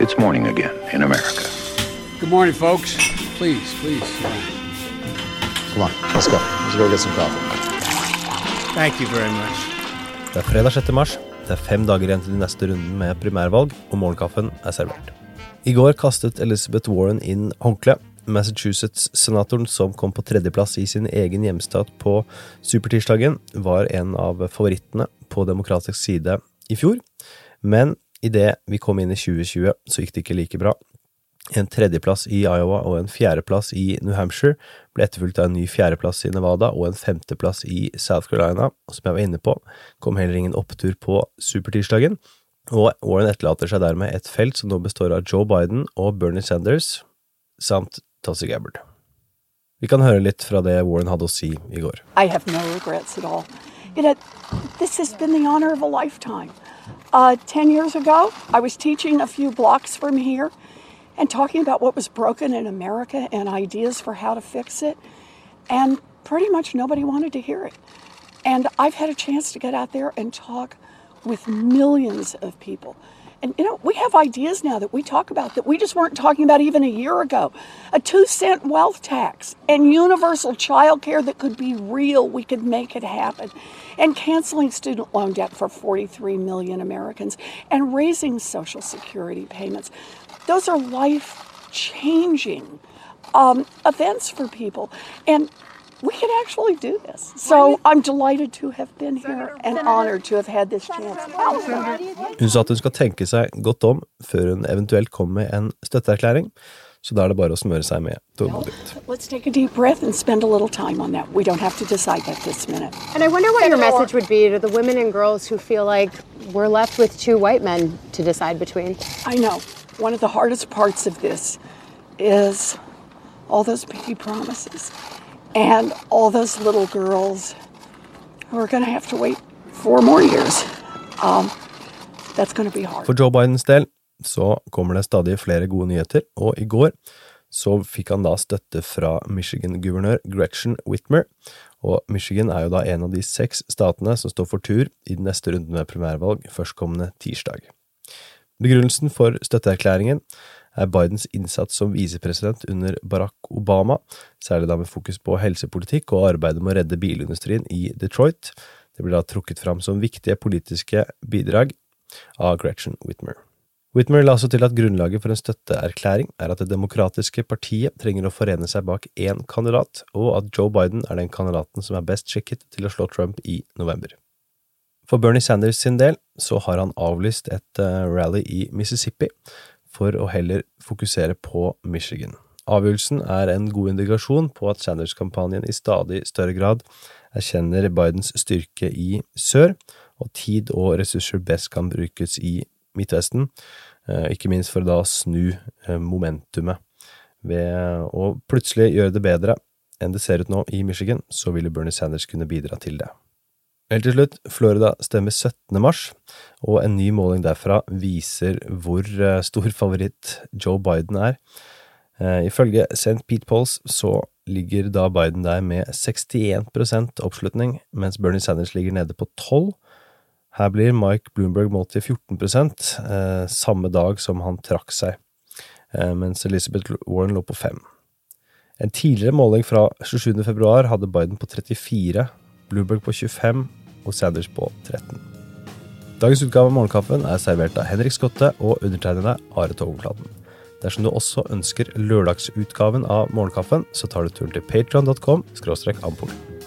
It's morning again in America. Good morning, folks. Please, please. Come on, let's go. Let's go get some coffee. Thank you very much. Det er fredag 6. mars. Det er fem dager igjen til de neste runden med primærvalg, og morgenkaffen er servert. I går kastet Elizabeth Warren inn håndkleet. Massachusetts-senatoren som kom på tredjeplass i sin egen hjemstat på supertirsdagen, var en av favorittene på demokratisk side i fjor. Men idet vi kom inn i 2020, så gikk det ikke like bra. En tredjeplass i Iowa og en fjerdeplass i New Hampshire ble etterfulgt av en ny fjerdeplass i Nevada og en femteplass i South Carolina, og som jeg var inne på, kom heller ingen opptur på supertirsdagen. Og Warren etterlater seg dermed et felt som nå består av Joe Biden og Bernie Sanders, samt Tulsi Gabbard. Vi kan høre litt fra det Warren hadde å si i går. I have no regrets at all. You know, this has been the honor of a lifetime. Uh, Ten years ago, I was teaching a few blocks from here and talking about what was broken in America and ideas for how to fix it. And pretty much nobody wanted to hear it. And I've had a chance to get out there and talk with millions of people. And you know, we have ideas now that we talk about that we just weren't talking about even a year ago. A two cent wealth tax and universal child care that could be real. We could make it happen. And canceling student loan debt for 43 million Americans and raising Social Security payments. Those are life changing um, events for people. And we can actually do this. So I'm delighted to have been here and honored to have had this chance. Hun sa at hun skal tenke seg godt om før hun eventuelt kommer med en støtteerklæring, så da er det bare å smøre seg med tålmodighet. Let's take a deep breath and spend a little time on that. We don't have to decide that this minute. And I wonder what your message would be to the women and girls who feel like we're left with two white men to decide between. I know. One of the hardest parts of this is all those pinky promises and all those little girls who are going to have to wait four more years. Um, that's going to be hard. For Joe Bidens del så kommer det stadig flere gode nyheter, og i går så fikk han da støtte fra Michigan-guvernør Gretchen Whitmer, og Michigan er jo da en av de seks statene som står for tur i den neste runden med primærvalg førstkommende tirsdag. Begrunnelsen for støtteerklæringen er Bidens innsats som visepresident under Barack Obama, særlig da med fokus på helsepolitikk og arbeidet med å redde bilindustrien i Detroit. Det blir da trukket fram som viktige politiske bidrag av Gretchen Whitmer. Whitmer la også til at grunnlaget for en støtteerklæring er at Det demokratiske partiet trenger å forene seg bak én kandidat, og at Joe Biden er den kandidaten som er best skikket til å slå Trump i november. For Bernie Sanders sin del så har han avlyst et rally i Mississippi for å heller fokusere på Michigan. Avgjørelsen er en god indikasjon på at Sanders-kampanjen i stadig større grad erkjenner Bidens styrke i sør, og tid og ressurser best kan brukes i Midtvesten, ikke minst for å da snu momentumet. Ved å plutselig gjøre det bedre enn det ser ut nå i Michigan, så ville Bernie Sanders kunne bidra til det. Helt til slutt, Florida stemmer 17. mars, og en ny måling derfra viser hvor stor favoritt Joe Biden er. Ifølge St. Pete Polls så ligger da Biden der med 61% oppslutning, mens Bernie Sanders ligger nede på 12 her blir Mike Bloomberg målt til 14 eh, samme dag som han trakk seg, eh, mens Elizabeth Warren lå på 5 En tidligere måling fra 27. februar hadde Biden på 34, Bloomberg på 25 og Sanders på 13. Dagens utgave av Morgenkaffen er servert av Henrik Skotte og undertegnede Are Togenflaten. Dersom du også ønsker lørdagsutgaven av Morgenkaffen, så tar du turen til patron.com – ampol.